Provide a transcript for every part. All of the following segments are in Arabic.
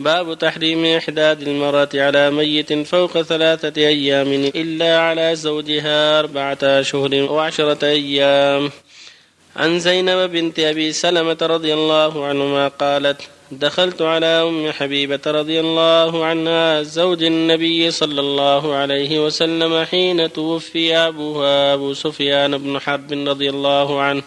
باب تحريم إحداد المرأة على ميت فوق ثلاثة أيام إلا على زوجها أربعة أشهر وعشرة أيام. عن زينب بنت أبي سلمة رضي الله عنهما قالت دخلت على أم حبيبة رضي الله عنها زوج النبي صلى الله عليه وسلم حين توفي أبوها أبو سفيان بن حرب رضي الله عنه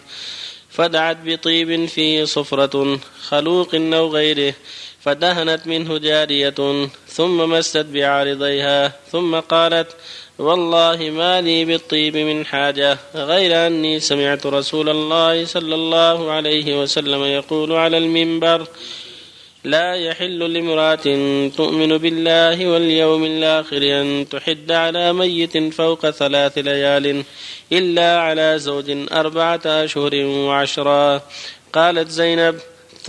فدعت بطيب فيه صفرة خلوق أو غيره. فدهنت منه جارية ثم مست بعارضيها ثم قالت والله ما لي بالطيب من حاجة غير أني سمعت رسول الله صلى الله عليه وسلم يقول على المنبر لا يحل لامرأة تؤمن بالله واليوم الآخر أن تحد على ميت فوق ثلاث ليال إلا على زوج أربعة أشهر وعشرا قالت زينب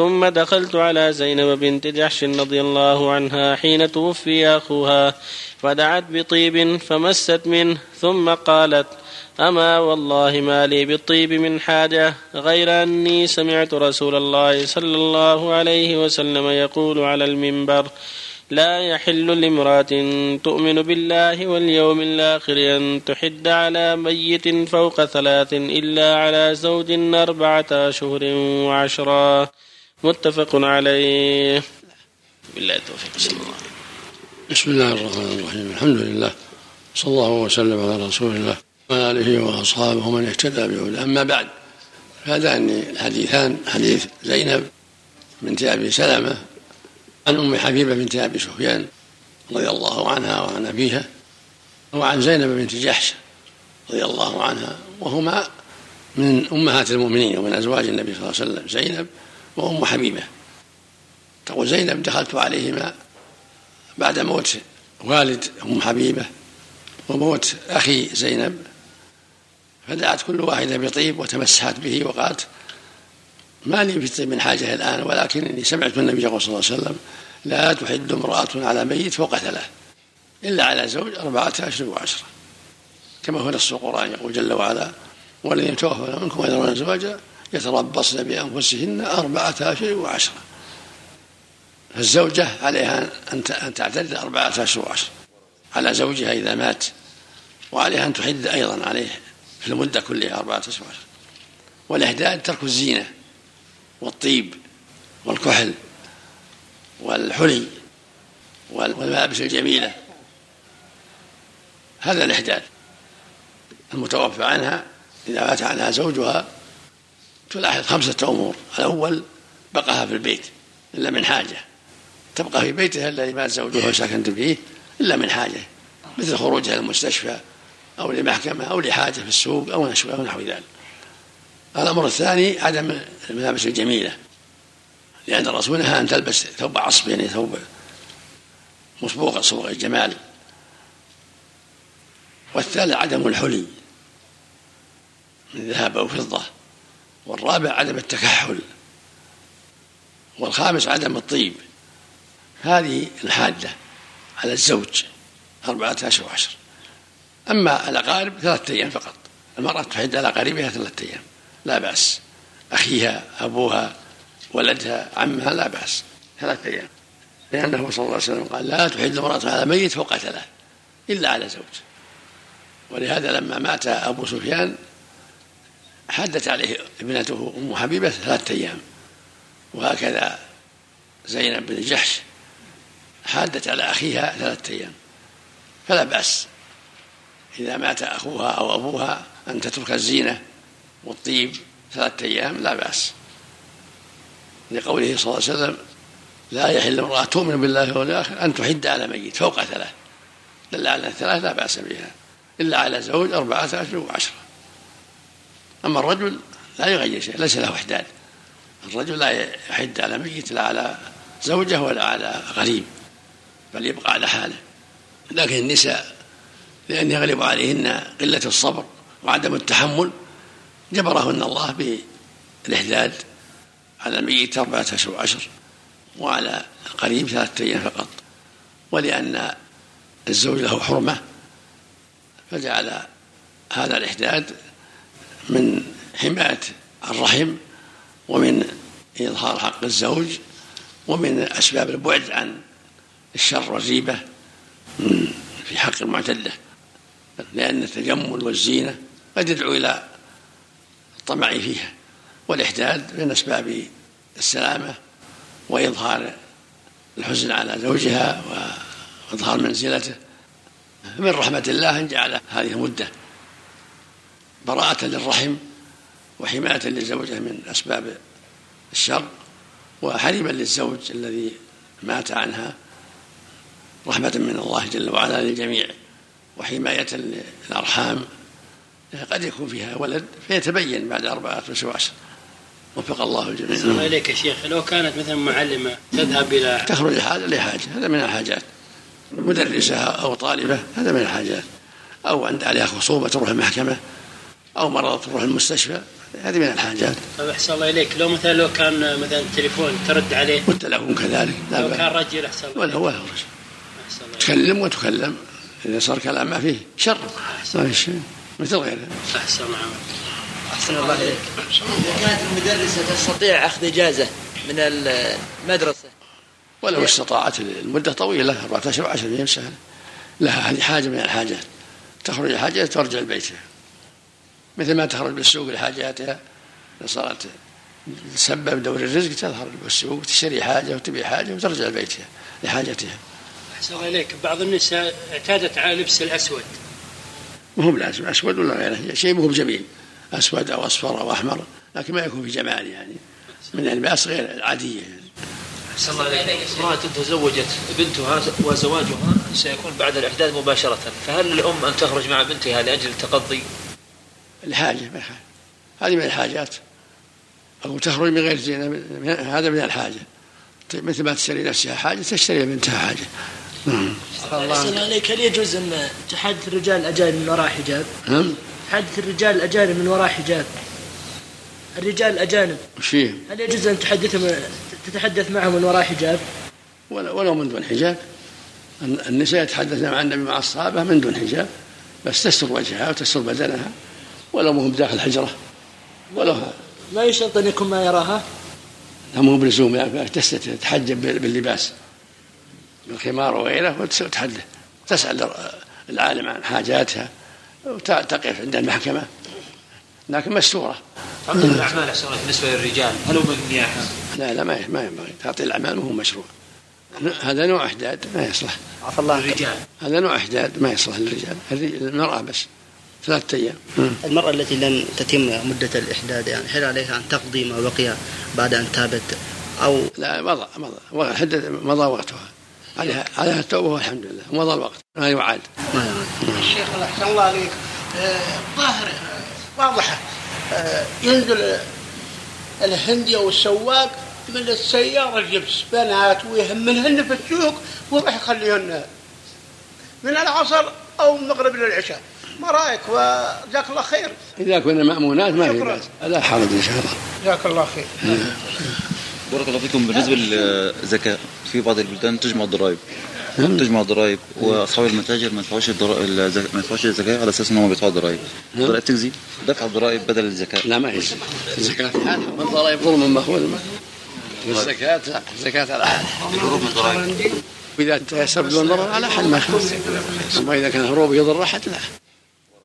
ثم دخلت على زينب بنت جحش رضي الله عنها حين توفي أخوها فدعت بطيب فمست منه ثم قالت أما والله ما لي بالطيب من حاجة غير أني سمعت رسول الله صلى الله عليه وسلم يقول على المنبر لا يحل لامرأة تؤمن بالله واليوم الآخر أن تحد على ميت فوق ثلاث إلا على زوج أربعة أشهر وعشرا متفق عليه. بالله التوفيق صلى الله عليه بسم الله الرحمن الرحيم. الحمد لله. صلى الله وسلم على رسول الله وعلى آله وأصحابه ومن اهتدى بهداه. أما بعد فهذان الحديثان حديث زينب بنت أبي سلمة عن أم حبيبة بنت أبي سفيان رضي الله عنها وعن أبيها وعن زينب بنت جحش رضي الله عنها. وهما من أمهات المؤمنين ومن أزواج النبي صلى الله عليه وسلم. زينب وأم حبيبه تقول زينب دخلت عليهما بعد موت والد أم حبيبه وموت أخي زينب. فدعت كل واحدة بطيب وتمسحت به وقالت ما لي في من حاجة الآن ولكنني سمعت النبي صلى الله عليه وسلم لا تحد امرأة على ميت فوق ثلاث إلا على زوج أربعة اشهر وعشرة. كما هو نص القران يقول جل وعلا والذين توفوا منكم ويذرون زواجا يتربصن بأنفسهن أربعة اشهر وعشره فالزوجة عليها أن تعتد أربعة اشهر وعشره على زوجها إذا مات وعليها أن تحد أيضا عليه في المدة كلها أربعة أشهر والإحداد ترك الزينة والطيب والكحل والحلي والملابس الجميلة. هذا الإحداد المتوفى عنها إذا مات عنها زوجها تلاحظ خمسة أمور. الأول بقاها في البيت إلا من حاجة. تبقى في بيتها الذي مات زوجها سكنت فيه إلا من حاجة. مثل خروجها للمستشفى أو لمحكمة أو لحاجة في السوق أو نحو ذلك. الأمر الثاني عدم الملابس الجميلة. لأن الرسول نهى أن تلبس ثوب عصب يعني ثوب مسبوق صبغ الجمال. والثالث عدم الحلي من ذهب أو فضة. والرابع عدم التكحل والخامس عدم الطيب. هذه الحادة على الزوج أربعة أشهر وعشر. أما الأقارب ثلاثة أيام فقط. المرأة تحد على قريبها ثلاثة أيام. لا بأس. أخيها أبوها ولدها عمها لا بأس. ثلاثة أيام. لأنه صلى الله عليه وسلم قال لا تحد امرأة على ميت فوق ثلاث إلا على زوج. ولهذا لما مات أبو سفيان حدت عليه ابنته أم حبيبة ثلاثة أيام وهكذا زينب بن جحش حادت على أخيها ثلاثة أيام. فلا بأس إذا مات أخوها أو أبوها أن تترك الزينة والطيب ثلاثة أيام لا بأس. لقوله صلى الله عليه وسلم لا يحل امرأة تؤمن بالله والآخر أن تحد على ميت فوق ثلاث دل على الثلاث لا بأس بها إلا على زوج أربعة أشهر وعشرة. أما الرجل لا يغير شيء ليس له إحداد الرجل لا يحد على ميت لا على زوجة ولا على غريب بل يبقى على حاله. لكن النساء لأن يغلب عليهن قلة الصبر وعدم التحمل جبرهن الله بالإحداد على الميت أربعة أشهر وعشر وعلى القريب ثلاثة أيام فقط. ولأن الزوج له حرمة فجعل هذا الإحداد من حماية الرحم ومن إظهار حق الزوج ومن أسباب البعد عن الشر والريبة في حق المعتدة. لأن التجمل والزينة قد يدعو إلى الطمع فيها والإحداد من أسباب السلامة وإظهار الحزن على زوجها وإظهار منزلته. من رحمة الله أن جعل هذه المدة براءة للرحم وحماية للزوجة من أسباب الشر وحريما للزوج الذي مات عنها رحمة من الله جل وعلا للجميع وحماية للأرحام. قد يكون فيها ولد فيتبين بعد أربعة أشهر وعشر. وفق الله الجميع. الله إليك يا شيخ. لو كانت مثلا معلمة تذهب إلى تخرج حاجة لحاجة هذا من الحاجات. مدرسة أو طالبة هذا من الحاجات. أو عند عليها خصوبة تروح المحكمة أو مرض تروح المستشفى. هذه من الحاجات. طيب أحسن الله إليك. لو مثلا لو كان مثلا التليفون ترد عليه. والتلفون كذلك. لا لو كان رجل أحسن الله ولا هو رجل. تكلم وتكلم. إذا صار كلام ما فيه شر. ما في شيء. مثل غيره. أحسن الله أحسن الله إليك. إذا كانت المدرسة تستطيع أخذ إجازة من المدرسة. ولو استطاعت المدة طويلة أربعة أشهر وعشر أيام سهلة. لها هذه حاجة من الحاجات. تخرج الحاجات ترجع لبيتها مثل ما تخرج بالسوق لحاجاتها صارت تسبب دور الرزق تظهر بالسوق تشتري حاجة وتبيع حاجة وترجع لبيتها لحاجتها. أحسن الله إليك. بعض النساء اعتادت على لبس الأسود. مو بلازم أسود ولا غيره شيء مو بجميل. أسود أو أصفر أو أحمر لكن ما يكون في جمال يعني. من ألباس غير العادية يعني. أحسن الله عليك امرأة تزوجت بنتها وزواجها سيكون بعد الإحداث مباشرة. فهل الأم أن تخرج مع بنتها لأجل التقضي؟ الحاجة هذه من الحاجات. أو تخرج من غير زينة هذا من الحاجة. مثل ما تشتري نفسها حاجة تشتري بنتها حاجة. الله. عليك. هل يجوز أن تحدث الرجال الأجانب من وراء حجاب؟ نعم. تحدث الرجال الأجانب من وراء حجاب. الرجال الأجانب. وش فيه؟ هل يجوز أن تحدثهم تتحدث معهم من وراء حجاب؟ ولو من دون حجاب. النساء يتحدثن مع النبي مع الصحابة من دون حجاب. بس تستر وجهها وتستر بدنها. ولو مهم داخل حجرة ولو ما يشترط أن يكون ما يراها؟ لا مو بلزوم يعني تتحجب باللباس. بالخمار وغيره وتحدث تسأل العالم عن حاجاتها وتقف عند المحكمة. لكن مستورة. تعطي الأعمال أحسن بالنسبة للرجال. هل هو من نياحة؟ لا لا ما ما ينبغي. تعطي الأعمال وهو مشروع. هذا نوع إحداد ما يصلح. عفى الله الرجال هذا نوع إحداد ما يصلح للرجال. المرأة بس. ثلاثة أيام. المرأة التي لم تتم مدة الإحداد يعني هل عليها أن تقضي ما بقي بعد أن تابت أو؟ لا مضى مضى. مضى وقتها. عليها عليها التوبة والحمد لله. مضى الوقت. ما يعاد. ما يعاد. الشيخ أحسن الله عليك. الظاهر آه، واضحة. آه، ينزل الهندي أو السواق من السيارة الجبس بنات ويهملهن في السوق وراح يخليهن من العصر أو من المغرب للعشاء. ما رأيك؟ وجزاك الله خير. إذا كنا مأمونات ما في بأس. لا حرج إن شاء الله. جزاك الله خير. بارك الله فيكم. بالنسبة للزكاة في بعض البلدان تجمع الضرائب. نعم. تجمع ضرائب وأصحاب المتاجر ما يدفعوش ما يدفعوش الزكاة على أساس إنهم بيدفعوا ضرائب نعم. الضرائب تجزي؟ دفع الضرائب بدل الزكاة. لا ما يجزي الزكاة في حالها. والضرائب ظلم مأخوذ. الزكاه الزكاة على حالها. الهروب من الضرائب وإذا تيسر بدون ضرر على حد ما أما إذا كان هروب يضر احد لا.